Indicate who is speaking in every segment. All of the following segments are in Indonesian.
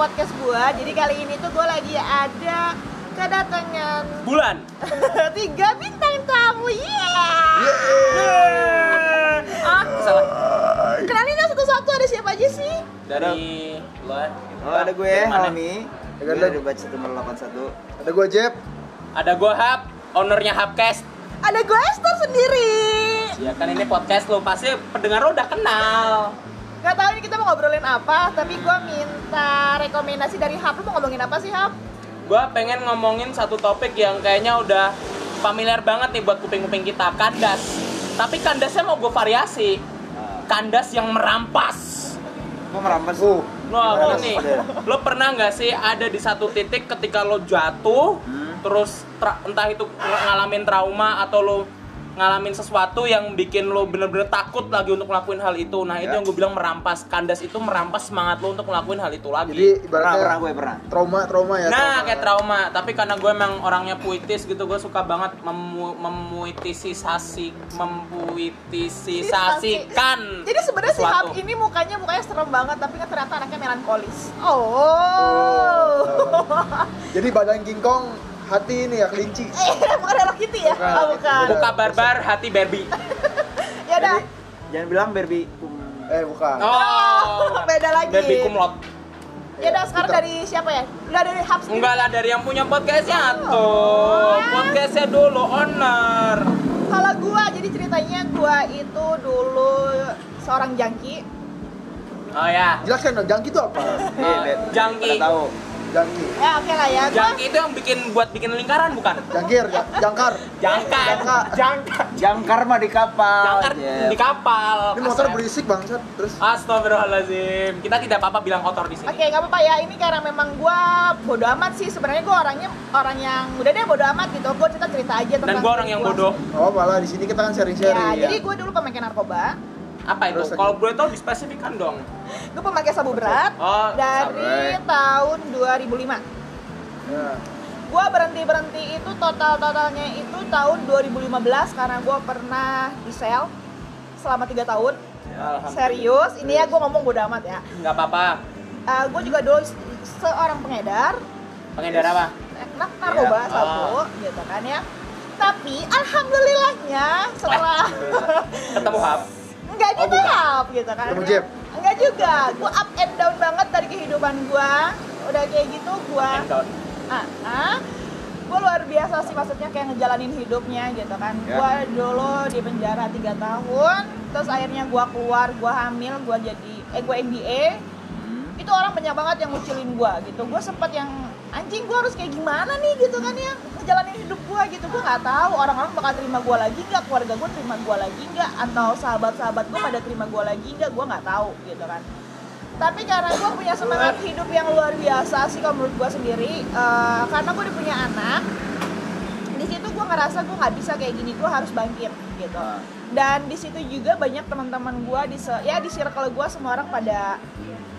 Speaker 1: podcast gue. Jadi kali ini tuh gue lagi ada kedatangan
Speaker 2: Bulan.
Speaker 1: tiga bintang tamu. Yeah.
Speaker 2: Ah, salah.
Speaker 1: Kenalin dong satu-satu ada siapa aja sih?
Speaker 2: Dari luar.
Speaker 3: Oh ada gue? Halmi
Speaker 4: Ada
Speaker 3: Gue
Speaker 4: lu.
Speaker 3: dari batch nomor 81
Speaker 4: Ada gue Jeb.
Speaker 2: Ada gua Hap, ownernya Hapcast.
Speaker 1: Ada gue Esther sendiri.
Speaker 2: Ya kan ini podcast lo pasti pendengar lo udah kenal.
Speaker 1: Gak tahu ini kita mau ngobrolin apa, tapi gue minta rekomendasi dari Hap. Lu mau ngomongin apa sih Hap?
Speaker 2: Gua pengen ngomongin satu topik yang kayaknya udah familiar banget nih buat kuping-kuping kita, kandas. Tapi kandasnya mau gue variasi. Kandas yang merampas.
Speaker 3: Mau merampas
Speaker 4: Uh, Gimana
Speaker 2: gini,
Speaker 3: sih?
Speaker 2: lo pernah nggak sih ada di satu titik ketika lo jatuh,
Speaker 3: Hmm.
Speaker 2: terus tra- entah itu ng- ngalamin trauma atau lo ngalamin sesuatu yang bikin lo bener-bener takut lagi untuk ngelakuin hal itu. Nah itu
Speaker 4: Ya.
Speaker 2: yang gue bilang merampas. Kandas itu merampas semangat lo untuk ngelakuin hal itu lagi.
Speaker 4: jadi
Speaker 3: Pernah, pernah
Speaker 4: ibaratnya
Speaker 3: gue pernah
Speaker 4: trauma trauma ya.
Speaker 2: Nah, kayak trauma. Tapi karena gue emang orangnya puitis gitu, gue suka banget memu memuitisisasi, mempuitisisasikan.
Speaker 1: Jadi sebenarnya si Hap ini mukanya mukanya serem banget, tapi kan ternyata anaknya melankolis. Oh.
Speaker 4: Jadi badan King Kong, hati ini ya kelinci.
Speaker 1: Eh, bukan Hello Kitty ya?
Speaker 4: Bukan.
Speaker 1: Oh, bukan.
Speaker 2: Muka barbar, hati Barbie.
Speaker 1: Ya udah.
Speaker 3: Jangan bilang Barbie
Speaker 4: Eh bukan.
Speaker 2: Oh,
Speaker 1: beda lagi.
Speaker 2: Barbie kumlot.
Speaker 1: Ya udah sekarang dari siapa ya? Udah dari sendiri.
Speaker 2: Enggak lah dari yang punya podcastnya
Speaker 1: Oh.
Speaker 2: tuh. Podcastnya dulu owner.
Speaker 1: Kalau gua jadi ceritanya gua itu dulu seorang jangki.
Speaker 2: Oh ya.
Speaker 4: Jelaskan dong, jangki itu apa?
Speaker 3: Bet.
Speaker 2: jangki.
Speaker 3: Tahu
Speaker 4: Jangki.
Speaker 1: Ya oke lah ya. Gua
Speaker 2: Jangki itu yang bikin buat bikin lingkaran bukan?
Speaker 4: Jangkir, ja- jangkar.
Speaker 2: Jangkar.
Speaker 4: Jangka.
Speaker 2: Jangkar.
Speaker 3: Jangkar mah di kapal
Speaker 2: Jangkar
Speaker 3: Jeb.
Speaker 2: di kapal.
Speaker 4: Ini motor
Speaker 2: Kasar.
Speaker 4: berisik bangsat. Terus
Speaker 2: Astagfirullahaladzim. Kita tidak apa-apa bilang kotor di sini.
Speaker 1: Oke, nggak apa-apa ya. Ini karena memang gua bodo amat sih. Sebenarnya gua orangnya orang yang udah deh bodo amat gitu. Gua cerita cerita aja tentang.
Speaker 2: Dan gue orang yang
Speaker 1: gua.
Speaker 2: bodoh.
Speaker 4: oh malah di sini kita kan
Speaker 1: Ya,
Speaker 4: sharing-sharing.
Speaker 1: jadi gue dulu pemakai narkoba.
Speaker 2: Apa itu? Kalau boleh tahu dispesifikan dong.
Speaker 1: Gue pemakai sabu berat
Speaker 2: Oh,
Speaker 1: dari
Speaker 3: sabu.
Speaker 1: tahun 2005.
Speaker 4: Ya.
Speaker 1: Gua berhenti berhenti itu total totalnya itu tahun 2015 karena gua pernah di sel selama tiga tahun.
Speaker 2: Alhamdulillah.
Speaker 1: Serius, ini ya gue ngomong bodo amat ya.
Speaker 2: Nggak apa-apa.
Speaker 1: gue juga dulu se- seorang pengedar
Speaker 2: Pengedar apa?
Speaker 1: eh, nar- narkoba
Speaker 2: Iya.
Speaker 1: sabu gitu kan ya. Tapi alhamdulillahnya setelah
Speaker 2: Ketemu Hap.
Speaker 1: enggak
Speaker 2: Oh,
Speaker 1: juga
Speaker 2: bukan.
Speaker 1: up, gitu kan.
Speaker 4: Ketemu.
Speaker 1: Enggak juga. Gue up and down banget dari kehidupan gue. Udah kayak gitu gue ah, ah gue luar biasa sih maksudnya kayak ngejalanin hidupnya gitu kan
Speaker 3: Ya.
Speaker 1: gue dulu di penjara tiga tahun terus akhirnya gue keluar gue hamil gue jadi eh gue MBA
Speaker 3: Hmm.
Speaker 1: itu orang banyak banget yang ngucilin gue gitu gue sempet yang anjing gue harus kayak gimana nih gitu kan ya? Ngejalanin hidup gue gitu. Gue nggak tahu orang-orang bakal terima gue lagi nggak keluarga gue terima gue lagi nggak atau sahabat-sahabat gue pada terima gue lagi nggak gue nggak tahu gitu kan. Tapi karena gue punya semangat hidup yang luar biasa sih kalau menurut gue sendiri eh, karena gue udah punya anak di situ gue ngerasa gue nggak bisa kayak gini gue harus bangkit gitu. Dan di situ juga banyak teman-teman gue di ya di circle gue semua orang pada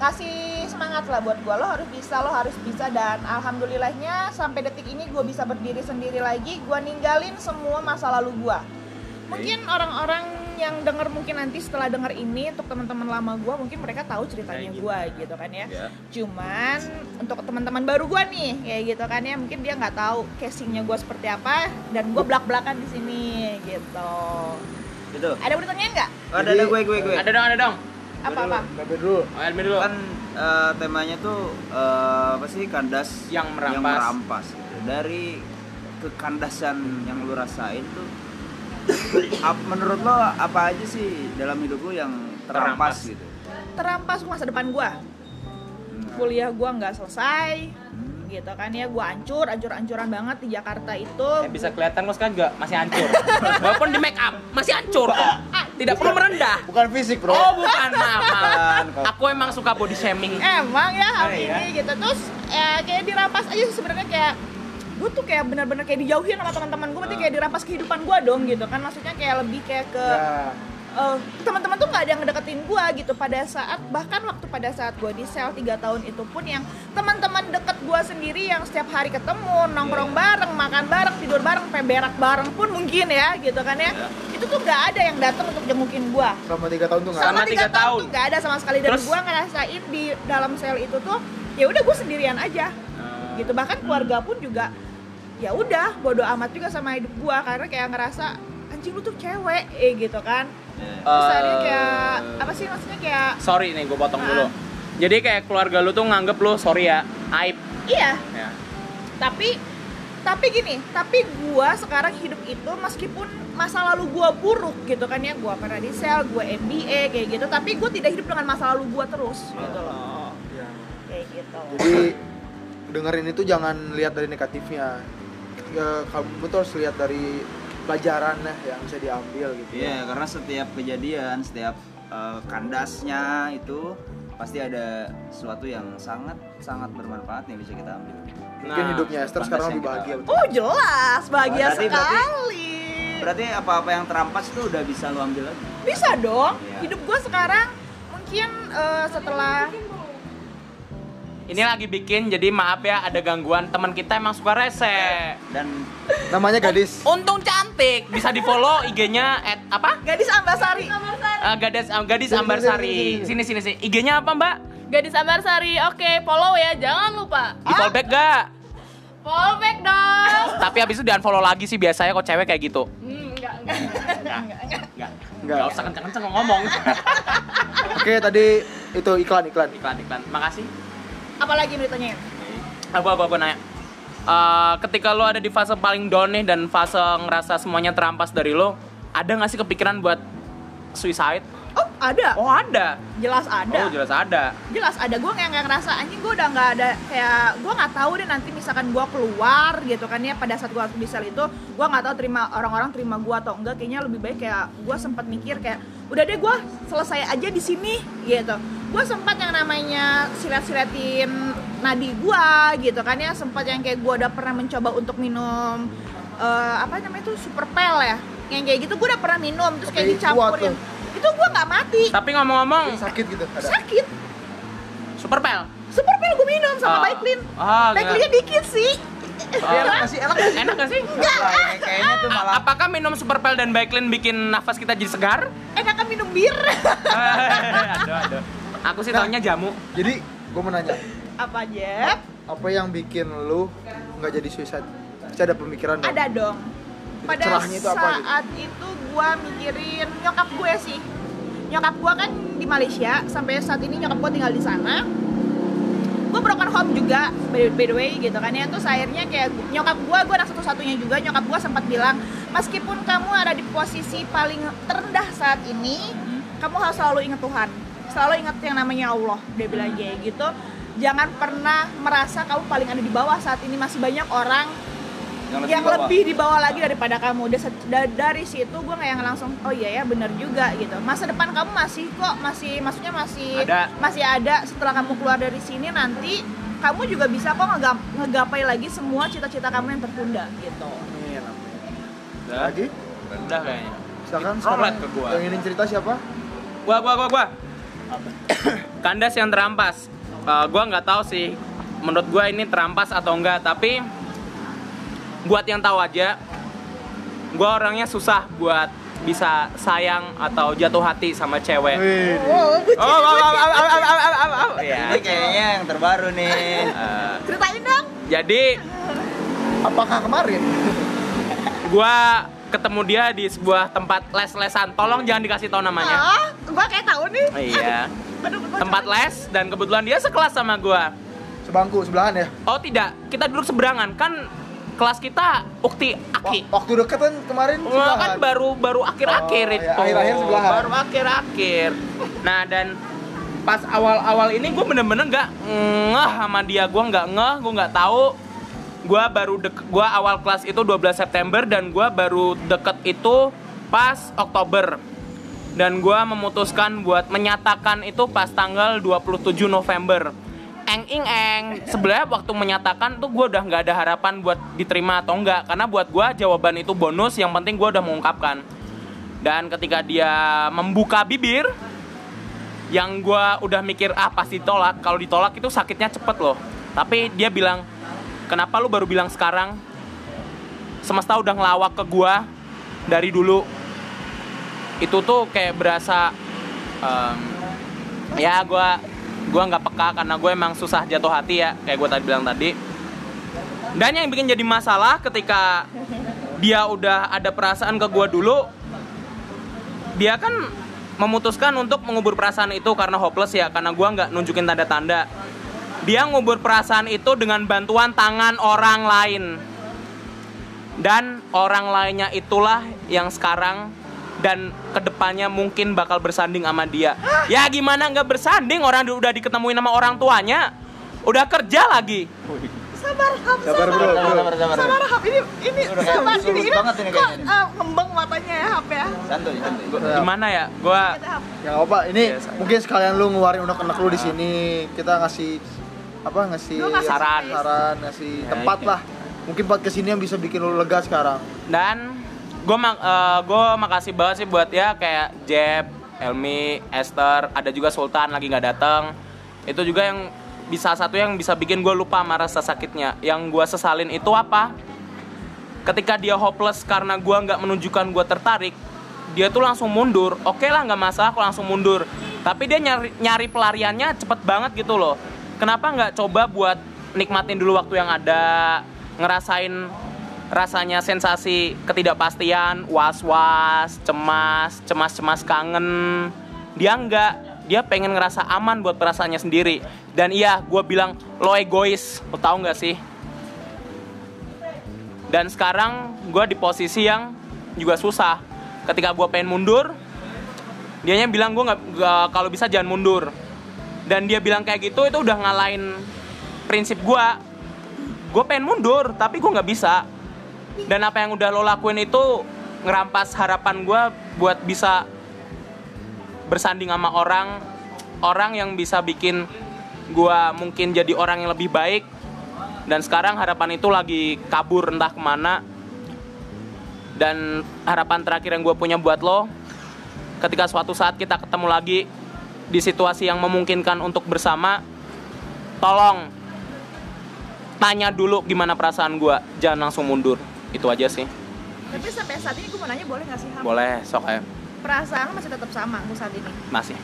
Speaker 1: kasih semangat lah buat gue lo harus bisa lo harus bisa. Dan alhamdulillahnya sampai detik ini gue bisa berdiri sendiri lagi. Gue ninggalin semua masa lalu gue mungkin orang-orang yang denger mungkin nanti setelah denger ini untuk teman-teman lama gue mungkin mereka tahu ceritanya
Speaker 2: gitu.
Speaker 1: gue gitu kan ya.
Speaker 3: Ya.
Speaker 1: cuman untuk teman-teman baru gue nih kayak gitu kan ya mungkin dia nggak tahu casingnya gue seperti apa dan gue belak belakan di sini gitu.
Speaker 3: Gitu.
Speaker 1: Ada bertanya nggak?
Speaker 3: Oh, ada ada gue gue gue.
Speaker 2: Ada dong, ada dong.
Speaker 1: Apa apa
Speaker 4: Babe dulu.
Speaker 2: Oh, Elmi dulu.
Speaker 3: Kan eh, temanya tuh eh, apa sih kandas
Speaker 2: Yang merampas.
Speaker 3: yang merampas gitu. Dari kekandasan yang lu rasain tuh ap- menurut lo apa aja sih dalam hidup lu yang terampas,
Speaker 2: Terampas.
Speaker 3: gitu?
Speaker 1: terampas masa depan gue
Speaker 3: Hmm.
Speaker 1: kuliah gue nggak selesai
Speaker 3: Hmm.
Speaker 1: Gitu kan ya gue hancur hancur hancuran banget di Jakarta itu
Speaker 2: Eh, bisa kelihatan lo sekarang juga masih hancur. Walaupun di make up masih hancur kok. Tidak perlu merendah.
Speaker 4: Bukan fisik, Bro.
Speaker 2: Oh, bukan, maaf. Aku emang suka body shaming.
Speaker 1: emang ya hal
Speaker 2: Ah, iya.
Speaker 1: ini gitu terus ya kayak dirampas aja sebenarnya kayak gue tuh kayak benar-benar kayak dijauhin sama teman-teman gue berarti kayak dirampas kehidupan gue dong gitu kan maksudnya kayak lebih kayak ke
Speaker 4: Ya.
Speaker 1: Eh, teman-teman tuh nggak ada yang ngedeketin gue gitu. Pada saat bahkan waktu pada saat gue di sel 3 tahun itu pun yang teman-teman deket gue sendiri yang setiap hari ketemu nongkrong bareng makan bareng tidur bareng sampai berak bareng pun mungkin ya gitu kan ya. Itu tuh nggak ada yang datang untuk jengukin gue
Speaker 4: Selama tiga tahun tuh nggak
Speaker 2: Selama tiga
Speaker 1: tiga tahun
Speaker 2: tahun.
Speaker 1: tuh nggak ada sama sekali. Dan gue ngerasain di dalam sel itu tuh ya udah gue sendirian aja.
Speaker 2: Hmm.
Speaker 1: gitu. Bahkan keluarga pun juga ya udah bodo amat juga sama hidup gue karena kayak ngerasa anjing lu tuh cewek eh gitu kan
Speaker 2: Eh,
Speaker 1: kayak apa sih maksudnya kayak
Speaker 2: sorry nih gue potong
Speaker 1: Ah.
Speaker 2: dulu jadi kayak keluarga lu tuh nganggep lu sorry ya aib
Speaker 1: iya
Speaker 2: ya.
Speaker 1: tapi tapi gini tapi gua sekarang hidup itu meskipun masa lalu gua buruk gitu kan ya gua pernah di sel gua MBA kayak gitu tapi gua tidak hidup dengan masa lalu gua terus gitu loh
Speaker 4: Ya.
Speaker 1: kayak gitu
Speaker 4: Jadi dengerin itu jangan lihat dari negatifnya. Ya, kamu tuh harus lihat dari pelajaran lah yang bisa diambil gitu.
Speaker 3: Iya, karena setiap kejadian, setiap eh, kandasnya itu pasti ada sesuatu yang sangat sangat bermanfaat yang bisa kita ambil.
Speaker 4: Mungkin
Speaker 2: Nah,
Speaker 4: hidupnya Esther sekarang lebih bahagia.
Speaker 3: kita-
Speaker 4: betul.
Speaker 1: oh jelas bahagia
Speaker 3: Berarti- berarti-
Speaker 1: sekali
Speaker 3: Berarti apa-apa yang terampas itu udah bisa lu ambil lagi.
Speaker 1: bisa dong
Speaker 3: Iya.
Speaker 1: hidup gua sekarang mungkin eh, setelah
Speaker 2: ini lagi bikin jadi maaf ya ada gangguan teman kita emang suka rese
Speaker 3: Dan
Speaker 4: Namanya gadis.
Speaker 2: untung cantik bisa di follow IG-nya at apa
Speaker 1: gadis ambasari
Speaker 2: Eh, gadis eh, gadis
Speaker 4: Sini,
Speaker 2: Ambarsari
Speaker 4: sini,
Speaker 2: sini sini IG-nya apa mbak
Speaker 5: Gadis Ambarsari, oke follow ya, jangan lupa
Speaker 2: di follow back gak
Speaker 5: Follow back dong
Speaker 2: tapi habis itu di unfollow lagi sih biasanya kok cewek kayak gitu
Speaker 5: Hmm, enggak, enggak, enggak, enggak.
Speaker 2: Enggak.
Speaker 4: Enggak.
Speaker 2: Enggak usah kenceng-kenceng ngomong.
Speaker 4: Oke, tadi itu iklan iklan.
Speaker 2: iklan iklan. Makasih.
Speaker 1: Apalagi mau ditanyain
Speaker 2: Aku aku aku nanya. Eh, ketika lo ada di fase paling down nih dan fase ngerasa semuanya terampas dari lo, ada nggak sih kepikiran buat suicide?
Speaker 1: Oh ada?
Speaker 2: Oh ada.
Speaker 1: jelas ada.
Speaker 2: Oh jelas ada.
Speaker 1: jelas ada. Gue nggak nggak ngerasa anjing gue udah nggak ada kayak gue nggak tahu deh nanti misalkan gue keluar gitu kan ya pada saat gue harus sel itu gue nggak tahu terima orang-orang terima gue atau enggak. Kayaknya lebih baik kayak gue sempat mikir kayak udah deh gue selesai aja di sini gitu. Gue sempat yang namanya silet-siletin nadi gue gitu kan ya sempat yang kayak gue udah pernah mencoba untuk minum eh, apa namanya itu super pel ya. Yang kayak gitu gue udah pernah minum terus kayak dicampurin. Itu gue nggak mati
Speaker 2: Tapi ngomong-ngomong,
Speaker 4: Sakit gitu ada.
Speaker 1: sakit
Speaker 2: super pel.
Speaker 1: super pel gue minum sama
Speaker 2: Ah.
Speaker 1: Baiklin
Speaker 2: Ah,
Speaker 1: Baiklinnya dikit sih
Speaker 2: Ah.
Speaker 4: Masih enak.
Speaker 2: Enak gak sih?
Speaker 3: Kayaknya- kayaknya tuh malah
Speaker 2: apakah minum super pel dan Baiklin bikin nafas kita jadi segar?
Speaker 1: enakan minum bir
Speaker 2: aduh, aduh. Aku sih taunya jamu.
Speaker 4: Jadi gue mau nanya,
Speaker 1: apa Jeb?
Speaker 4: apa yang bikin lu nggak jadi suicide? Pasti ada pemikiran dong.
Speaker 1: ada dong pada
Speaker 4: Cerahnya itu apa gitu?
Speaker 1: saat itu gua mikirin nyokap gue sih. Nyokap gua kan di Malaysia sampai saat ini nyokap gua tinggal di sana. Gue broken home juga by, by the way gitu kan ya. Terus akhirnya kayak nyokap gue gue anak satu-satunya juga nyokap gue sempat bilang meskipun kamu ada di posisi paling terendah saat ini kamu harus selalu ingat Tuhan. Selalu ingat yang namanya Allah dia bilang kayak gitu. Jangan pernah merasa kamu paling ada di bawah saat ini. Masih banyak orang yang
Speaker 3: bawah.
Speaker 1: lebih di bawah lagi daripada kamu Da- da- dari situ gue nggak yang langsung oh iya ya bener juga gitu masa depan kamu masih kok masih maksudnya masih
Speaker 2: Ada.
Speaker 1: masih ada setelah kamu keluar dari sini nanti kamu juga bisa kok ngegap- ngegapai lagi semua cita-cita kamu yang tertunda gitu.
Speaker 2: Udah,
Speaker 4: Lagi?
Speaker 2: udah kayaknya.
Speaker 4: Silakan sekarang
Speaker 2: ke gua.
Speaker 4: yang ingin cerita siapa?
Speaker 2: Gua gua gua gua. Kandas yang terampas. Eh, gua nggak tahu sih. Menurut gua ini terampas atau enggak, tapi buat yang tahu aja, gua orangnya susah buat bisa sayang atau jatuh hati sama cewek.
Speaker 4: Wih,
Speaker 1: oh bucin,
Speaker 2: Oh, oh, oh, oh, oh, oh, oh, oh, oh. Ya.
Speaker 3: Ini kayaknya yang terbaru nih.
Speaker 2: Eh,
Speaker 1: ceritain dong
Speaker 2: jadi
Speaker 4: apakah kemarin?
Speaker 2: gua ketemu dia di sebuah tempat les-lesan. Tolong jangan dikasih tahu namanya.
Speaker 1: ah gue kayak tahu nih
Speaker 2: Iya.
Speaker 1: Aduh, gua
Speaker 2: Tempat les dan kebetulan dia sekelas sama gua.
Speaker 4: Sebangku sebelahan ya?
Speaker 2: Oh tidak, kita duduk seberangan kan kelas kita ukti aki.
Speaker 4: Wa- Waktu deket kan kemarin sebelahan.
Speaker 2: kan baru baru akhir-akhir
Speaker 4: Oh,
Speaker 2: itu.
Speaker 4: ya, akhir-akhir sebelahan.
Speaker 2: Baru akhir-akhir. Nah dan pas awal-awal ini gue bener-bener nggak ngeh sama dia, gue nggak ngeh, gue nggak tahu. Gue baru dek, gue awal kelas itu 12 September dan gue baru deket itu pas Oktober. Dan gue memutuskan buat menyatakan itu pas tanggal 27 November. Eng ing eng. Sebenarnya waktu menyatakan tuh gue udah nggak ada harapan buat diterima atau enggak. Karena buat gue jawaban itu bonus. Yang penting gue udah mengungkapkan. Dan ketika dia membuka bibir, yang gue udah mikir ah pasti ditolak. Kalau ditolak itu sakitnya cepet loh. Tapi dia bilang, kenapa lu baru bilang sekarang? Semesta udah ngelawak ke gue dari dulu. Itu tuh kayak berasa em, ya gue gue nggak peka karena gue emang susah jatuh hati ya kayak gue tadi bilang tadi. Dan yang bikin jadi masalah ketika dia udah ada perasaan ke gue dulu dia kan memutuskan untuk mengubur perasaan itu karena hopeless ya karena gue nggak nunjukin tanda-tanda. Dia ngubur perasaan itu dengan bantuan tangan orang lain. Dan orang lainnya itulah yang sekarang dan ke depannya mungkin bakal bersanding sama dia ya gimana nggak bersanding orang udah diketemuin sama orang tuanya udah kerja lagi
Speaker 1: Sabar, Ham,
Speaker 4: Sabar bro, bro.
Speaker 3: sabar sabar
Speaker 1: Sabar, Ham. Ini, ini,
Speaker 3: Udah kayak
Speaker 1: sabar. Ini, ini,
Speaker 3: banget ini
Speaker 1: kok eh, ngembang matanya ya, Ham ya?
Speaker 3: santuy santuy
Speaker 2: gimana ya
Speaker 1: Ham.
Speaker 4: Ya apa, ini
Speaker 2: Biasa.
Speaker 4: mungkin sekalian lu ngeluarin unek-unek lu di sini. Kita ngasih apa ngasih
Speaker 2: Saran.
Speaker 4: saran, ngasih
Speaker 2: Ya,
Speaker 4: tempat
Speaker 2: iya.
Speaker 4: lah. Mungkin buat ke sini yang bisa bikin lu lega sekarang.
Speaker 2: dan gue mak gue makasih banget sih buat ya kayak Jeb, Elmi, Esther, ada juga Sultan lagi nggak datang. Itu juga yang bisa satu yang bisa bikin gue lupa sama rasa sakitnya. Yang gue sesalin itu apa? Ketika dia hopeless karena gue nggak menunjukkan gue tertarik, dia tuh langsung mundur. Oke lah nggak masalah, aku langsung mundur. Tapi dia nyari nyari pelariannya cepet banget gitu loh. Kenapa nggak coba buat nikmatin dulu waktu yang ada, ngerasain rasanya sensasi ketidakpastian, was-was, cemas, cemas-cemas kangen. Dia enggak, dia pengen ngerasa aman buat perasaannya sendiri. Dan iya, gue bilang lo egois, lo tau nggak sih? Dan sekarang gue di posisi yang juga susah. Ketika gue pengen mundur, dianya bilang gue nggak kalau bisa jangan mundur. Dan dia bilang kayak gitu itu udah ngalahin prinsip gue. Gue pengen mundur, tapi gue nggak bisa dan apa yang udah lo lakuin itu ngerampas harapan gue buat bisa bersanding sama orang orang yang bisa bikin gue mungkin jadi orang yang lebih baik. Dan sekarang harapan itu lagi kabur entah ke mana. Dan harapan terakhir yang gue punya buat lo ketika suatu saat kita ketemu lagi di situasi yang memungkinkan untuk bersama tolong tanya dulu gimana perasaan gue jangan langsung mundur itu aja sih
Speaker 1: Tapi sampai saat ini gue mau nanya boleh gak sih, Ham?
Speaker 2: boleh sok ya
Speaker 1: Perasaan masih tetap sama untuk saat ini?
Speaker 2: masih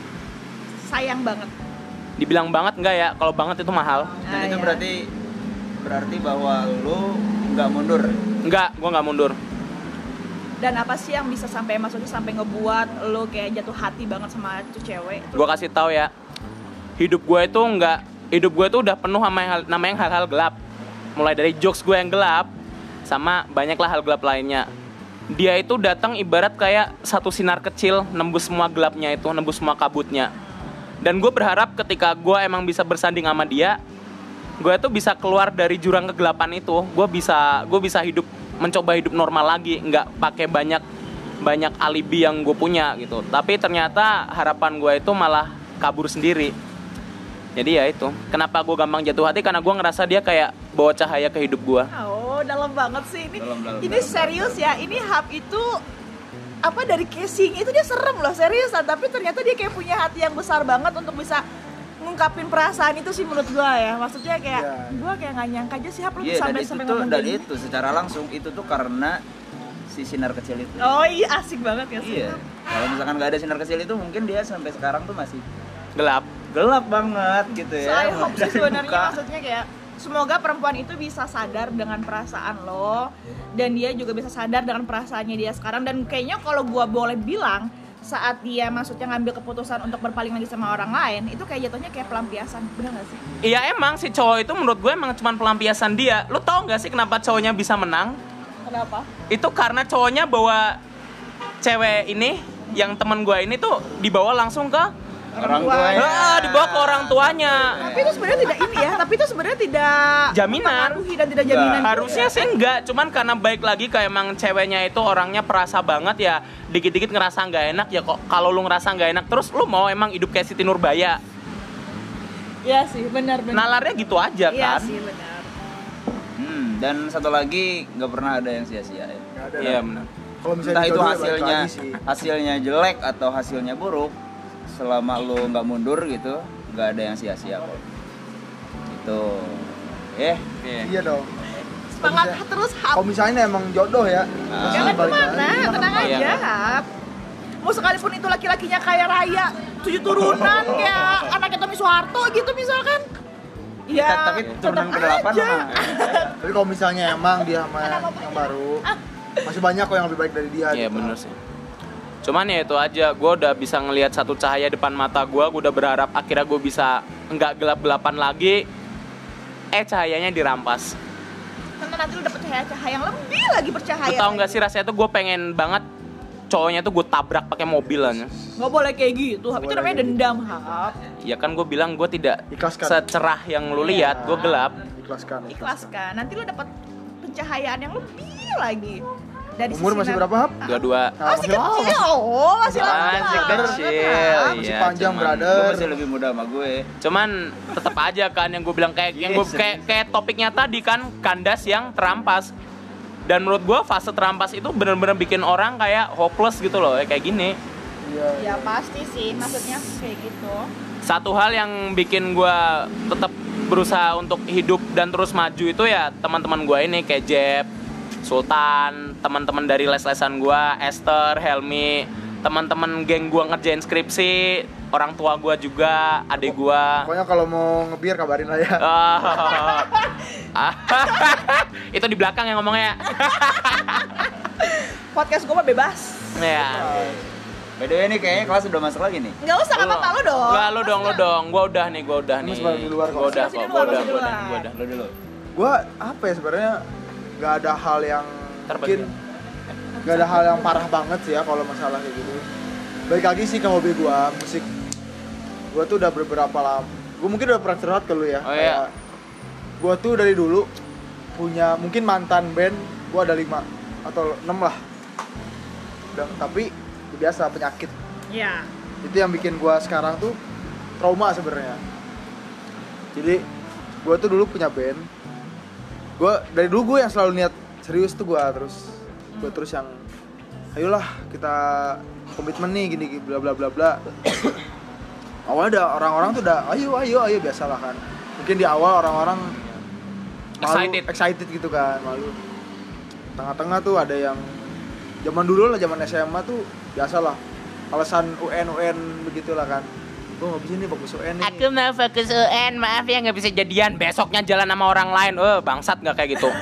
Speaker 1: Sayang banget.
Speaker 2: dibilang banget enggak ya kalau banget itu mahal
Speaker 3: dan
Speaker 1: Ah,
Speaker 3: itu
Speaker 1: iya.
Speaker 3: berarti berarti bahwa lu nggak mundur
Speaker 2: enggak gue nggak mundur
Speaker 1: Dan apa sih yang bisa sampai maksudnya sampai ngebuat lo kayak jatuh hati banget sama tuh cewek?
Speaker 2: gue kasih tahu ya hidup gue itu enggak hidup gue itu udah penuh sama yang hal, namanya hal-hal gelap mulai dari jokes gue yang gelap sama banyaklah hal gelap lainnya. Dia itu datang ibarat kayak satu sinar kecil nembus semua gelapnya itu nembus semua kabutnya. Dan gue berharap ketika gue emang bisa bersanding sama dia gue tuh bisa keluar dari jurang kegelapan itu. Gue bisa gue bisa hidup mencoba hidup normal lagi nggak pakai banyak banyak alibi yang gue punya gitu. Tapi ternyata harapan gue itu malah kabur sendiri. Jadi ya itu kenapa gue gampang jatuh hati? Karena gue ngerasa dia kayak bawa cahaya ke hidup gue
Speaker 1: Oh, dalam banget sih. Ini.
Speaker 3: Dalam, dalam,
Speaker 1: ini
Speaker 3: dalam,
Speaker 1: serius ya. Ini hub itu apa dari casing itu dia serem loh seriusan. Tapi ternyata dia kayak punya hati yang besar banget untuk bisa ngungkapin perasaan itu sih menurut gua ya. Maksudnya kayak
Speaker 4: Iya.
Speaker 1: gua kayak nggak nyangka aja sih hub lu bisa
Speaker 3: dan
Speaker 1: sampai
Speaker 3: itu
Speaker 1: sampai ngomong
Speaker 3: dan
Speaker 1: kayak gitu.
Speaker 3: itu secara langsung itu tuh karena si sinar kecil itu.
Speaker 1: Oh iya asik banget ya sih.
Speaker 3: Iya. Kalau misalkan nggak ada sinar kecil itu mungkin dia sampai sekarang tuh masih
Speaker 2: gelap.
Speaker 3: gelap banget gitu
Speaker 1: so
Speaker 3: ya
Speaker 1: I hope sih
Speaker 3: Dari
Speaker 1: sebenarnya maksudnya kayak semoga perempuan itu bisa sadar dengan perasaan lo dan dia juga bisa sadar dengan perasaannya dia sekarang. Dan kayaknya kalau gua boleh bilang saat dia maksudnya ngambil keputusan untuk berpaling lagi sama orang lain itu kayak jatuhnya kayak pelampiasan. Benar gak sih?
Speaker 2: Iya emang si cowok itu menurut gue emang cuman pelampiasan dia. Lu tau nggak sih kenapa cowoknya bisa menang?
Speaker 1: Kenapa?
Speaker 2: Itu karena cowoknya bawa cewek ini yang temen gue ini tuh dibawa langsung ke
Speaker 3: orang
Speaker 1: tua.
Speaker 3: tua
Speaker 2: ah, dibawa ke orang tuanya.
Speaker 1: Tapi itu sebenarnya tidak ini ya tapi itu sebenarnya tidak
Speaker 2: Jaminan.
Speaker 1: dan tidak jaminan
Speaker 2: harusnya sih enggak cuman karena baik lagi kayak emang ceweknya itu orangnya perasa banget ya dikit-dikit ngerasa nggak enak ya kok kalau lu ngerasa nggak enak terus lu mau emang hidup kayak Siti Nurbaya?
Speaker 1: Iya sih benar benar.
Speaker 2: Nalarnya gitu aja
Speaker 1: iya
Speaker 2: kan?
Speaker 1: sih benar.
Speaker 3: Hmm, dan satu lagi nggak pernah ada yang sia-sia ya
Speaker 4: Nggak ada.
Speaker 2: iya benar.
Speaker 4: Kalau misalnya
Speaker 3: entah itu hasilnya hasilnya jelek atau hasilnya buruk selama lu nggak mundur gitu nggak ada yang sia-sia kok itu eh
Speaker 2: Iya.
Speaker 4: Iya dong.
Speaker 1: semangat
Speaker 4: Kalau
Speaker 1: terus
Speaker 4: Kalau
Speaker 1: hap
Speaker 4: misalnya emang jodoh ya,
Speaker 3: Ah.
Speaker 1: jangan ke
Speaker 4: mana
Speaker 1: tenang
Speaker 2: Iya.
Speaker 1: aja hap mau sekalipun itu laki-lakinya kaya raya tujuh turunan kayak anaknya Tommy Soeharto gitu misalkan ya
Speaker 3: tapi turunan
Speaker 1: aja.
Speaker 3: mah.
Speaker 4: Tapi kalau misalnya emang dia sama yang, baru, masih banyak kok yang lebih baik dari dia.
Speaker 2: Iya
Speaker 4: gitu.
Speaker 2: bener sih. Cuman ya itu aja, gue udah bisa ngelihat satu cahaya depan mata gue, gue udah berharap akhirnya gue bisa nggak gelap-gelapan lagi. Eh cahayanya dirampas.
Speaker 1: karena nanti lu dapet cahaya-cahaya yang lebih lagi bercahaya
Speaker 2: Lu tau nggak sih rasanya tuh gue pengen banget cowoknya tuh gue tabrak pakai mobil aja.
Speaker 1: nggak boleh kayak gitu itu
Speaker 4: boleh
Speaker 1: namanya
Speaker 4: kayak gitu.
Speaker 1: dendam hap
Speaker 2: Ya kan gue bilang gue tidak
Speaker 4: Ikhlaskan.
Speaker 2: secerah yang lu
Speaker 1: Iya.
Speaker 2: lihat, gue gelap.
Speaker 4: Ikhlaskan.
Speaker 1: ikhlaskan nanti lu dapat pencahayaan yang lebih lagi dari
Speaker 4: Umur
Speaker 1: sisi
Speaker 4: masih berapa, Hap?
Speaker 2: Dua-dua.
Speaker 4: Nah,
Speaker 1: masih kecil oh masih lama
Speaker 2: Masih kecil.
Speaker 4: Masih
Speaker 2: iya,
Speaker 4: panjang, brother.
Speaker 3: Masih lebih muda sama gue.
Speaker 2: Cuman tetap aja kan yang gue bilang kayak yang gue
Speaker 3: Yes.
Speaker 2: kayak, kayak topiknya tadi kan kandas yang terampas. Dan menurut gue fase terampas itu bener-bener bikin orang kayak hopeless gitu loh, kayak gini.
Speaker 4: Iya.
Speaker 1: ya pasti sih maksudnya kayak gitu
Speaker 2: Satu hal yang bikin gue tetap berusaha untuk hidup dan terus maju itu ya teman-teman gue ini kayak Jeb, Sultan, teman-teman dari les-lesan gue, Esther, Helmi, teman-teman geng gue ngerjain skripsi, orang tua gue juga, adik gue.
Speaker 4: Pokoknya kalau mau ngebir kabarin lah ya.
Speaker 2: Ah. itu di belakang yang ngomongnya.
Speaker 1: podcast gue mah bebas
Speaker 2: ya.
Speaker 3: By the way nih kayaknya kelas udah masuk lagi nih.
Speaker 1: nggak usah nggak apa-apa lu dong
Speaker 2: Enggak, lu dong, lu dong. Gua udah nih, gua udah nih.
Speaker 4: Masih pada di luar kok.
Speaker 2: Gua udah gua udah,
Speaker 1: masih di
Speaker 2: gua udah, gua udah.
Speaker 3: Lu dulu.
Speaker 4: Gua apa ya sebenarnya nggak ada hal yang
Speaker 2: Terbagi.
Speaker 4: mungkin nggak ada hal yang parah banget sih ya kalau masalah kayak gitu. Baik lagi sih ke hobi gua musik. Gua tuh udah beberapa lama. Gua mungkin udah pernah curhat ke lu ya.
Speaker 2: Oh, iya.
Speaker 4: Gua tuh dari dulu punya mungkin mantan band gua ada lima atau enam lah. Dan, tapi biasa penyakit
Speaker 1: ya
Speaker 4: itu yang bikin gua sekarang tuh trauma sebenarnya jadi gua tuh dulu punya band gua dari dulu gue yang selalu niat serius tuh gua terus gua terus yang ayolah kita komitmen nih gini gini bla bla bla bla. Awalnya ada orang-orang tuh udah ayo ayo ayo biasalah kan. Mungkin di awal orang-orang malu,
Speaker 2: Excited.
Speaker 4: excited gitu kan malu. Tengah-tengah tuh ada yang zaman dulu lah zaman SMA tuh biasalah. Alasan UN UN begitulah kan gue nggak bisa nih fokus UN nih
Speaker 2: Aku mau fokus UN, maaf ya nggak bisa jadian. Besoknya jalan sama orang lain. Eh, bangsat nggak kayak gitu.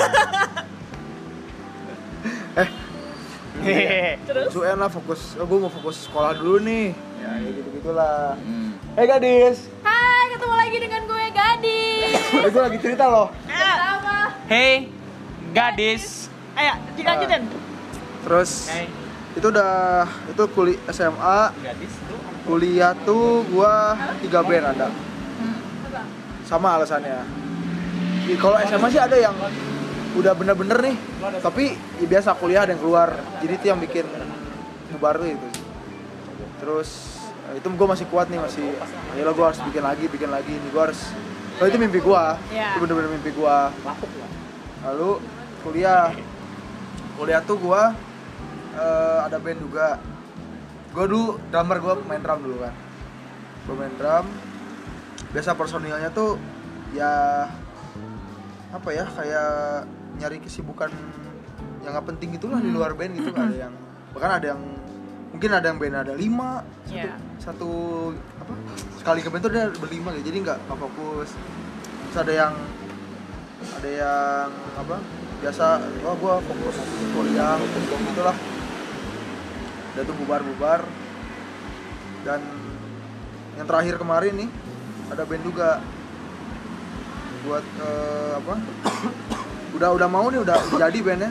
Speaker 1: terus
Speaker 4: fokus UN lah fokus oh, gue mau fokus sekolah dulu nih ya kayak gitu gitulah
Speaker 3: Hmm.
Speaker 4: eh gadis
Speaker 5: Hai, ketemu lagi dengan gue Gadis.
Speaker 4: Tadi gue lagi cerita loh
Speaker 5: Sama.
Speaker 2: Hey, gadis.
Speaker 1: ayo dilanjutin
Speaker 4: terus
Speaker 2: Hey,
Speaker 4: itu udah itu kuliah SMA kuliah tuh gua tiga band ada. Sama alasannya. Kalau SMA sih ada yang udah bener-bener nih. Tapi ya biasa kuliah ada yang keluar. Jadi itu yang bikin bubar tuh itu. Terus eh, itu gue masih kuat nih masih ayolah gue harus bikin lagi bikin lagi nih gue harus kalau itu mimpi gue
Speaker 1: Iya.
Speaker 4: itu bener-bener mimpi gue lalu kuliah. Kuliah tuh gue eh, ada band juga. Gue dulu drummer gue main drum dulu kan. Gue main drum. Biasa personilnya tuh ya apa ya kayak nyari kesibukan yang nggak penting gitulah di luar band gitu. Ada yang bahkan ada yang mungkin ada yang band ada lima satu,
Speaker 1: Iya.
Speaker 4: satu apa sekali ke band tuh ada berlima gitu. Jadi nggak nggak fokus. Terus ada yang ada yang apa biasa wah gua fokus kuliah fokus gitulah udah tuh bubar-bubar. Dan yang terakhir kemarin nih ada band juga. Buat eh, apa? Udah udah mau nih udah, udah jadi bandnya.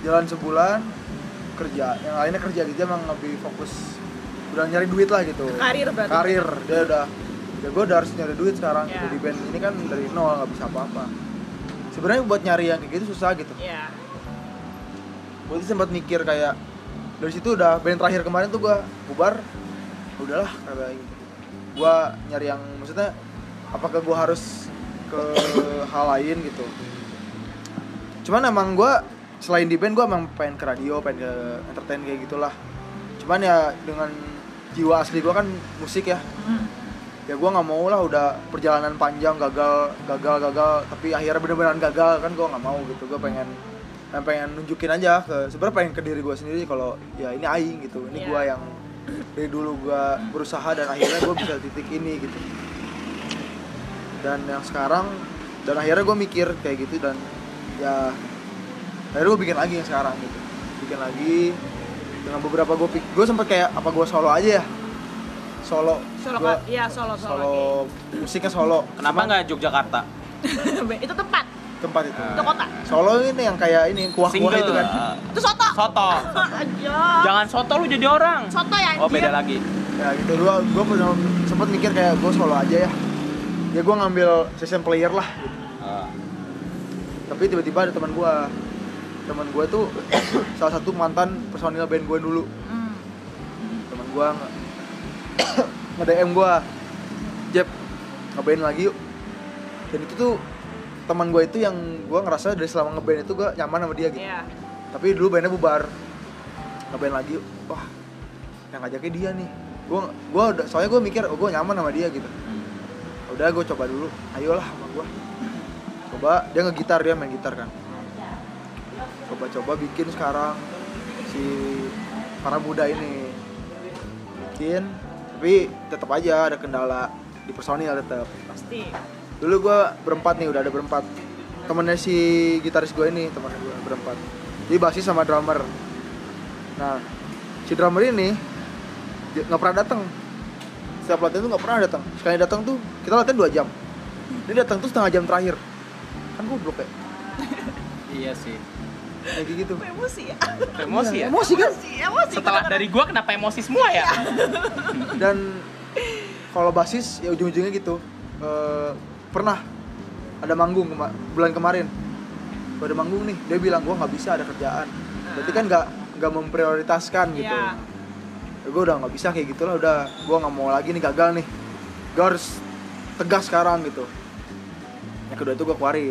Speaker 4: Jalan sebulan kerja. Yang lainnya kerja gitu emang lebih fokus. Udah nyari duit lah gitu.
Speaker 1: Karir berarti.
Speaker 4: Karir. Dia udah ya gue udah harus nyari duit sekarang gitu. Di band ini kan dari nol nggak bisa apa-apa. Sebenarnya buat nyari yang kayak gitu susah gitu.
Speaker 1: Ya.
Speaker 4: Gue sempat mikir kayak dari situ udah band terakhir kemarin tuh gue bubar. Udahlah kayak gitu gue nyari yang maksudnya apakah gue harus ke hal lain gitu. Cuman emang gue selain di band gue emang pengen ke radio pengen ke entertain kayak gitulah. Cuman ya dengan jiwa asli gue kan musik ya.
Speaker 1: Hmm.
Speaker 4: ya gue nggak mau lah udah perjalanan panjang gagal gagal gagal. Tapi akhirnya bener-beneran gagal kan gue nggak mau gitu. Gue pengen pengen nunjukin aja ke sebenarnya pengen ke diri gue sendiri kalau ya ini aing gitu ini
Speaker 1: Iya.
Speaker 4: gue yang dari dulu gue berusaha dan akhirnya gue bisa titik ini gitu dan yang sekarang dan akhirnya gue mikir kayak gitu dan ya akhirnya gue bikin lagi yang sekarang gitu bikin lagi dengan beberapa gue pik gue sempet kayak apa gue solo aja ya solo
Speaker 1: Solo
Speaker 4: Gua?
Speaker 1: Iya, solo, solo.
Speaker 4: solo musiknya solo
Speaker 2: Kenapa nggak Yogyakarta?
Speaker 1: itu tempat,
Speaker 4: tempat itu
Speaker 1: itu kota.
Speaker 4: solo ini yang kayak ini kuah kuah
Speaker 2: Single.
Speaker 4: itu kan
Speaker 1: Itu soto.
Speaker 2: Soto.
Speaker 1: Aja.
Speaker 2: Jangan soto lu jadi orang.
Speaker 1: Soto ya anjir.
Speaker 2: Oh beda lagi.
Speaker 4: ya gitu gue gue pernah sempet mikir kayak gue solo aja ya ya gue ngambil session player lah gitu. tapi tiba-tiba ada teman gue teman gue tuh salah satu mantan personil band gue dulu
Speaker 1: Hmm.
Speaker 4: teman gue nge DM gue Jeb ngeband lagi yuk dan itu tuh teman gue itu yang gue ngerasa dari selama ngeband itu gue nyaman sama dia gitu.
Speaker 1: Iya.
Speaker 4: tapi dulu bandnya bubar. Ngeband lagi wah yang ngajaknya dia nih. Gue gua udah soalnya gue mikir oh gue nyaman sama dia gitu. Udah gue coba dulu. Ayolah sama gue coba dia ngegitar dia main gitar kan. Coba-coba bikin sekarang si para muda ini. Bikin tapi tetap aja ada kendala di personil tetap
Speaker 1: Pasti.
Speaker 4: Dulu gue berempat nih udah ada berempat. Temennya si gitaris gue ini temennya gue berempat. Jadi basis sama drummer. Nah si drummer ini nggak pernah datang setiap latihan tuh nggak pernah datang sekali datang tuh kita latihan dua jam. Dia datang tuh setengah jam terakhir. Kan goblok ya
Speaker 2: Iya sih.
Speaker 4: kayak gitu.
Speaker 1: Emosi ya.
Speaker 2: Emosi ya.
Speaker 4: emosi kan?
Speaker 1: Emosi, emosi.
Speaker 2: Setelah dari gua kenapa emosi semua ya?
Speaker 4: dan kalau basis ya ujung-ujungnya gitu. Eh, pernah. Ada manggung kema- bulan kemarin. Gua ada manggung nih. Dia bilang gua nggak bisa ada kerjaan. Berarti kan nggak nggak memprioritaskan gitu.
Speaker 1: Iya.
Speaker 4: ya, gue udah nggak bisa kayak gitu lah udah. Gue nggak mau lagi nih gagal nih. Gue harus tegas sekarang gitu. Yang kedua itu gue kuari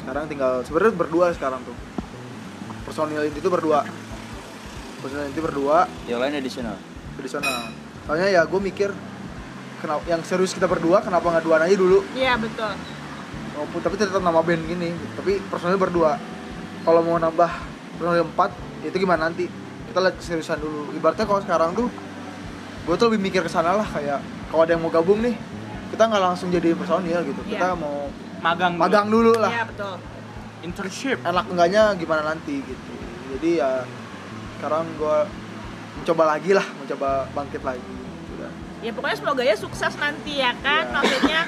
Speaker 4: sekarang tinggal sebenarnya berdua sekarang tuh. Personil inti itu berdua. Personil inti berdua.
Speaker 3: Yang lain additional.
Speaker 4: tradisional soalnya ya gue mikir kenapa yang serius kita berdua kenapa nggak duaan aja dulu
Speaker 1: Iya, betul.
Speaker 4: maupun tapi tetap nama band gini tapi personil berdua kalau mau nambah personil empat itu gimana nanti kita lihat keseriusan dulu ibaratnya kalau sekarang tuh gue tuh lebih mikir ke sana lah kayak kalau ada yang mau gabung nih kita nggak langsung jadi personil gitu
Speaker 1: Iya.
Speaker 4: kita mau
Speaker 2: Magang. dulu.
Speaker 4: magang dulu lah
Speaker 1: Iya, betul.
Speaker 2: Internship.
Speaker 4: enak enggaknya gimana nanti gitu jadi ya sekarang gue mencoba lagi lah mencoba bangkit lagi gitu.
Speaker 1: Ya pokoknya semoga ya sukses nanti ya kan.
Speaker 4: Iya.
Speaker 1: Maksudnya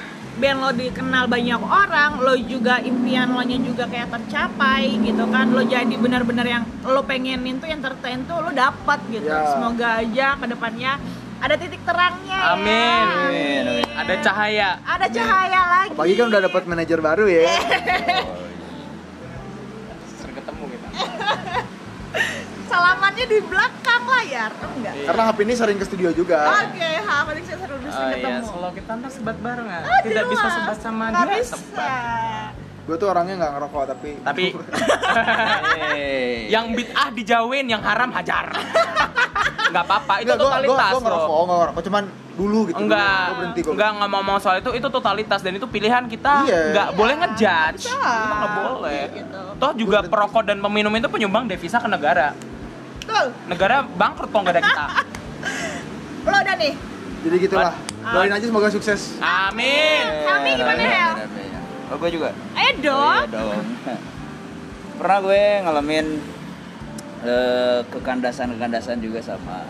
Speaker 1: band lo dikenal banyak orang, lo juga impian lo nya juga kayak tercapai gitu kan. Lo jadi benar-benar yang lo pengenin tuh entertain tuh lo dapat gitu.
Speaker 4: Ya.
Speaker 1: Semoga aja ke depannya ada titik terangnya ya.
Speaker 2: Amin.
Speaker 3: Amin, amin.
Speaker 2: Ada cahaya.
Speaker 1: Ada cahaya lagi.
Speaker 4: apalagi kan udah dapat manajer baru ya
Speaker 2: Sering ketemu kita.
Speaker 1: Salamannya di belakang layar, enggak?
Speaker 4: karena HP ini sering ke studio juga
Speaker 1: Oke, ha, paling saya seru bisa
Speaker 2: Oh iya,
Speaker 1: ketemu.
Speaker 2: selalu kita ntar sebat bareng ah.
Speaker 1: Ah,
Speaker 2: Tidak bisa sebat sama
Speaker 1: Nggak
Speaker 2: dia.
Speaker 1: bisa.
Speaker 2: sebat.
Speaker 4: gue tuh orangnya nggak ngerokok tapi
Speaker 2: Tapi yang bid'ah dijauhin, yang haram hajar. Enggak apa-apa, itu
Speaker 4: Enggak, gua,
Speaker 2: totalitas
Speaker 4: gua, gua ngerokok,
Speaker 2: loh.
Speaker 4: nggak ngerokok, cuman dulu gitu.
Speaker 2: Enggak,
Speaker 4: Gue berhenti gua.
Speaker 2: enggak nggak mau ngomong soal itu, itu totalitas dan itu pilihan kita
Speaker 4: Iya.
Speaker 2: nggak boleh ngejudge. Kita nggak boleh.
Speaker 1: Gitu.
Speaker 2: Toh juga perokok dan peminum itu penyumbang devisa ke negara.
Speaker 1: Betul.
Speaker 2: Negara bangkrut kalau nggak ada kita.
Speaker 1: Lo udah nih.
Speaker 4: Jadi gitulah.
Speaker 1: Ah.
Speaker 4: Doain aja semoga sukses.
Speaker 2: Amin.
Speaker 1: Kami gimana, Hel?
Speaker 3: Oh, gue juga.
Speaker 1: Ayo
Speaker 3: Oh,
Speaker 1: dong.
Speaker 3: iya dong. Pernah gue ngalamin eh, kekandasan-kekandasan juga sama.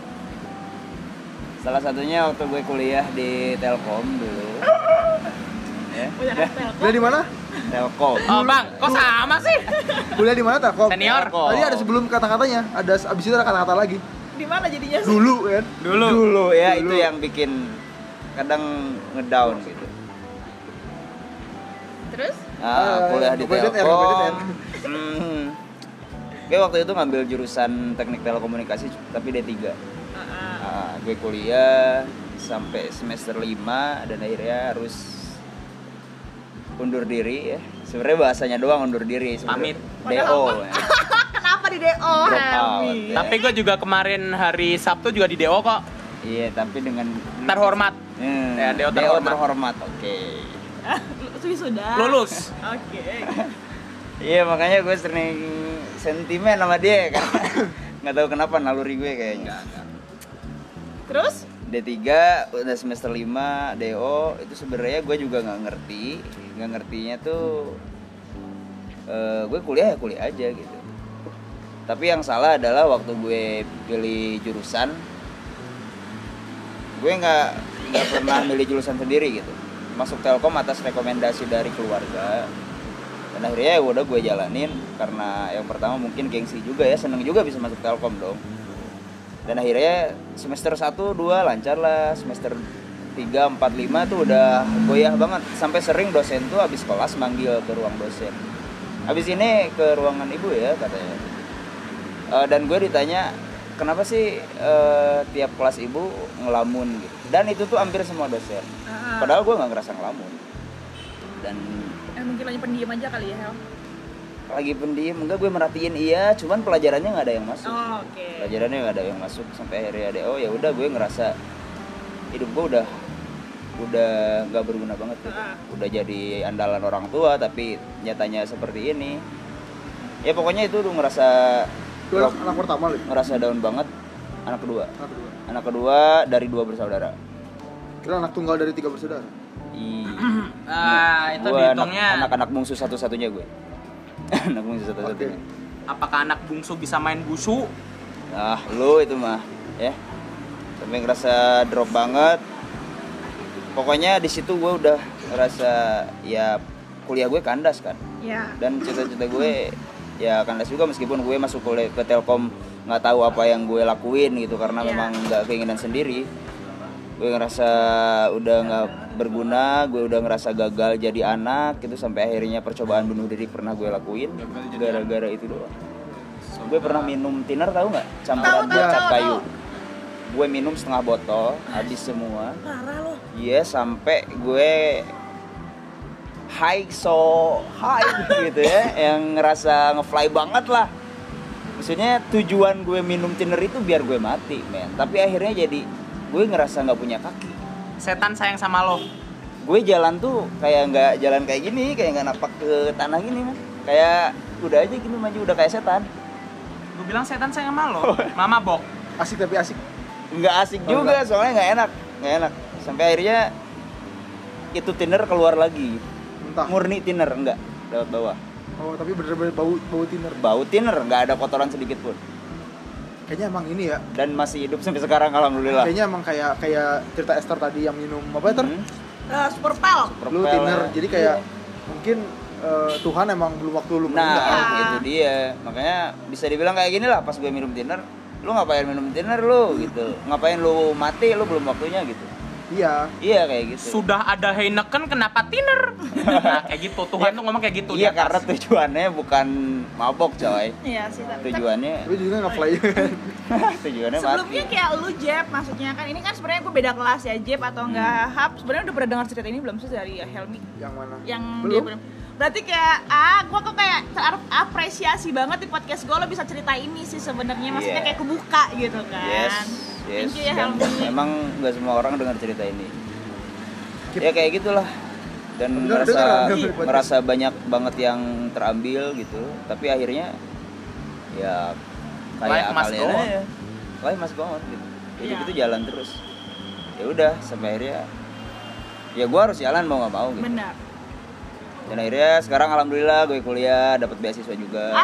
Speaker 3: Salah satunya waktu gue kuliah di Telkom dulu. ya,
Speaker 1: Udah
Speaker 3: udah,
Speaker 1: telpon.
Speaker 4: Kuliah di mana?
Speaker 3: Telkom.
Speaker 2: Oh bang, kok sama sih?
Speaker 4: Kuliah di mana Telkom?
Speaker 2: Senior.
Speaker 3: Telkom.
Speaker 4: Tadi ada sebelum kata-katanya, ada abis itu ada kata-kata lagi.
Speaker 1: Di mana jadinya sih?
Speaker 4: Dulu kan.
Speaker 2: Dulu.
Speaker 3: Dulu ya
Speaker 4: Dulu.
Speaker 3: itu yang bikin kadang ngedown gitu.
Speaker 1: Terus?
Speaker 3: Nah,
Speaker 4: Ah,
Speaker 3: kuliah di Telkom. Hmm. Gue waktu itu ngambil jurusan teknik telekomunikasi tapi D3.
Speaker 1: Ah,
Speaker 3: Nah, gue kuliah sampai semester 5 dan akhirnya harus undur diri ya. Sebenarnya bahasanya doang undur diri. sebenarnya.
Speaker 2: Pamit.
Speaker 3: DO. ya.
Speaker 1: Kenapa di DO,
Speaker 3: out, ya.
Speaker 2: Tapi gue juga kemarin hari Sabtu juga di DO kok.
Speaker 3: Iya, tapi dengan
Speaker 2: Terhormat.
Speaker 3: Hmm,
Speaker 2: Ya, DO terhormat.
Speaker 3: terhormat. Oke.
Speaker 1: Sudah.
Speaker 2: Lulus.
Speaker 1: Oke.
Speaker 3: Iya, makanya gue sering sentimen sama dia kan. Nggak tahu kenapa naluri gue kayaknya.
Speaker 1: Terus?
Speaker 3: D3 udah semester 5 DO itu sebenarnya gue juga nggak ngerti. Nggak ngertinya tuh eh, gue kuliah ya kuliah aja gitu. Tapi yang salah adalah waktu gue pilih jurusan gue nggak nggak pernah milih jurusan sendiri gitu. Masuk telkom atas rekomendasi dari keluarga. Dan akhirnya ya udah gue jalanin karena yang pertama mungkin gengsi juga ya seneng juga bisa masuk telkom dong dan akhirnya semester 1 2 lancar lah. Semester 3 4 5 tuh udah goyah banget. Sampai sering dosen tuh habis kelas manggil ke ruang dosen. Habis ini ke ruangan ibu ya katanya. Eh, dan gue ditanya kenapa sih eh, tiap kelas ibu ngelamun? Gitu. Dan itu tuh hampir semua dosen. Padahal gue nggak ngerasa ngelamun. Dan
Speaker 1: Eh, mungkin lagi pendiam aja kali ya, Hel.
Speaker 3: Lagi pendiam enggak gue merhatiin iya cuman pelajarannya nggak ada yang masuk
Speaker 1: Oh, oke.
Speaker 3: pelajarannya nggak ada yang masuk sampai akhirnya ada oh ya udah gue ngerasa hidup gue udah udah nggak berguna banget gitu.
Speaker 1: Ah.
Speaker 3: udah jadi andalan orang tua tapi nyatanya seperti ini ya pokoknya itu udah ngerasa
Speaker 4: Itu anak, anak pertama
Speaker 3: ngerasa down banget anak kedua
Speaker 4: Anak kedua.
Speaker 3: anak kedua dari dua bersaudara
Speaker 4: Kira anak tunggal dari tiga bersaudara.
Speaker 3: Ih,
Speaker 2: Ah, itu dihitungnya
Speaker 3: anak-anak bungsu satu-satunya gue anak bungsu satu-satunya
Speaker 2: apakah anak bungsu bisa main busu?
Speaker 3: Nah, lu itu mah ya. Sampai ngerasa drop banget. Pokoknya di situ gue udah ngerasa ya kuliah gue kandas kan.
Speaker 1: Ya.
Speaker 3: Dan cita-cita gue ya kandas juga meskipun gue masuk kuliah ke Telkom nggak tahu apa yang gue lakuin gitu karena
Speaker 1: Iya.
Speaker 3: memang nggak keinginan sendiri. Gue ngerasa udah nggak berguna, gue udah ngerasa gagal jadi anak gitu sampai akhirnya percobaan bunuh diri pernah gue lakuin gara-gara itu doang. Gue pernah minum thinner tahu nggak? Campuran kecap
Speaker 1: tahu,
Speaker 3: kayu. Gue minum setengah botol, habis semua. Iya sampai gue high so high gitu ya, yang ngerasa ngefly banget lah. Maksudnya tujuan gue minum thinner itu biar gue mati, men. Tapi akhirnya jadi gue ngerasa nggak punya kaki.
Speaker 2: Setan sayang sama lo.
Speaker 3: Gue jalan tuh kayak nggak jalan kayak gini, kayak nggak napak ke tanah gini, men. Kayak udah aja gini maju udah kayak setan.
Speaker 2: Gue bilang setan sayang sama lo. Mama bok.
Speaker 4: Asik tapi asik.
Speaker 3: nggak asik
Speaker 4: Oh,
Speaker 3: juga soalnya nggak enak nggak enak sampai akhirnya itu thinner keluar lagi
Speaker 4: Entah.
Speaker 3: murni thinner enggak lewat bawah
Speaker 4: Oh, tapi bener-bener bau bau thinner.
Speaker 3: bau thinner nggak ada kotoran sedikit pun
Speaker 4: Kayaknya emang ini ya.
Speaker 3: dan masih hidup sampai sekarang alhamdulillah
Speaker 4: Kayaknya emang kayak kayak cerita Esther tadi yang minum apa Ter?
Speaker 3: Hmm,
Speaker 1: Eh, super pal.
Speaker 4: Lu thinner.
Speaker 3: ya.
Speaker 4: Jadi kayak mungkin eh, Tuhan emang belum waktu lu
Speaker 3: nah
Speaker 4: meninggal.
Speaker 3: itu dia makanya bisa dibilang kayak gini lah pas gue minum thinner lu ngapain minum thinner lu gitu ngapain lu mati lu belum waktunya gitu
Speaker 4: Iya.
Speaker 3: iya kayak gitu
Speaker 2: Sudah ada Heineken kenapa thinner? Nah, kayak gitu. Tuhan tuh ngomong kayak gitu
Speaker 3: iya
Speaker 2: atas.
Speaker 3: karena tujuannya bukan mabok coy
Speaker 1: Iya sih. tapi-
Speaker 3: tujuannya
Speaker 4: Tapi juga nge-fly
Speaker 3: tujuannya mati
Speaker 1: Sebelumnya kayak lu Jeb, maksudnya kan ini kan sebenarnya gue beda kelas ya Jeb atau enggak Hap. Sebenarnya udah pernah dengar cerita ini belum sih dari Helmi?
Speaker 4: Yang mana?
Speaker 1: Yang
Speaker 4: Belum.
Speaker 1: dia belum. Berarti kayak ah, gue kok kayak terapresiasi banget di podcast gue lo bisa cerita ini sih sebenarnya. Maksudnya
Speaker 3: Iya.
Speaker 1: kayak kebuka gitu kan.
Speaker 3: Yes, yes.
Speaker 1: Thank you ya
Speaker 3: Dan
Speaker 1: Helmi.
Speaker 3: Emang nggak semua orang dengar cerita ini. Ya kayak gitulah. Dan
Speaker 4: Bener,
Speaker 3: merasa merasa banyak banget yang terambil gitu. Tapi akhirnya ya kayak
Speaker 2: Life must
Speaker 3: kalian aja. Life must go on gitu. Hidup
Speaker 1: Iya.
Speaker 3: itu jalan terus. Ya udah sampai akhirnya ya gua harus jalan mau nggak mau gitu.
Speaker 1: Benar.
Speaker 3: Dan akhirnya sekarang alhamdulillah gue kuliah dapat beasiswa juga.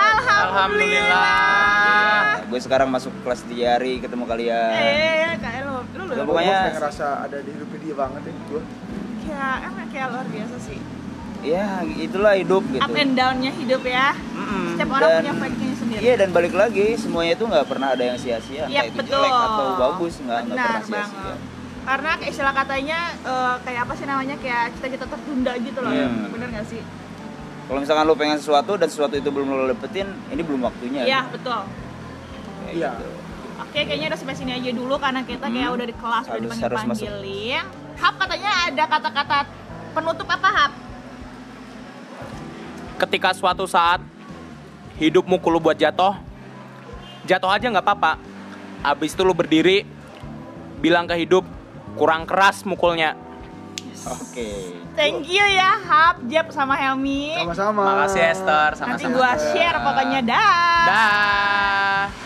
Speaker 2: Alhamdulillah.
Speaker 3: Gue sekarang masuk kelas diari ketemu kalian.
Speaker 1: Eh, kayak lo, lu
Speaker 3: Ya,
Speaker 1: lo
Speaker 3: pokoknya-
Speaker 4: kayak ngerasa ada di hidupnya dia banget ya gua.
Speaker 1: kayak emang kayak luar biasa sih.
Speaker 3: Ya itulah hidup gitu.
Speaker 1: Up and down-nya hidup ya.
Speaker 3: Mm-mm.
Speaker 1: Setiap orang
Speaker 3: Dan-
Speaker 1: punya fake-nya sendiri.
Speaker 3: Iya dan balik lagi semuanya itu nggak pernah ada yang sia-sia,
Speaker 1: Iya,
Speaker 3: entah itu
Speaker 1: betul.
Speaker 3: jelek atau bagus nggak nggak pernah sia-sia.
Speaker 1: banget. Karena kayak istilah katanya eh, kayak apa sih namanya kayak cita-cita tertunda gitu loh.
Speaker 3: Hmm.
Speaker 1: Bener gak sih?
Speaker 3: Kalau misalkan lo pengen sesuatu dan sesuatu itu belum lo dapetin, ini belum waktunya.
Speaker 1: Iya, betul.
Speaker 3: Kayak
Speaker 4: Iya.
Speaker 3: gitu.
Speaker 1: Oke, kayaknya udah sampai sini aja dulu karena kita kayak
Speaker 3: Hmm.
Speaker 1: udah di kelas udah
Speaker 3: Harus-
Speaker 1: dipanggil
Speaker 3: harus masuk.
Speaker 1: panggilin. Hap katanya ada kata-kata penutup apa Hap?
Speaker 2: Ketika suatu saat hidup mukul lu buat jatuh, jatuh aja nggak apa-apa. Abis itu lu berdiri, bilang ke hidup, kurang keras mukulnya.
Speaker 3: Oke.
Speaker 1: Thank you ya Hap, Jeb sama Helmi.
Speaker 4: Sama-sama.
Speaker 2: Makasih Esther,
Speaker 1: Nanti
Speaker 2: sama-sama.
Speaker 1: gua share pokoknya dah.
Speaker 2: Dah.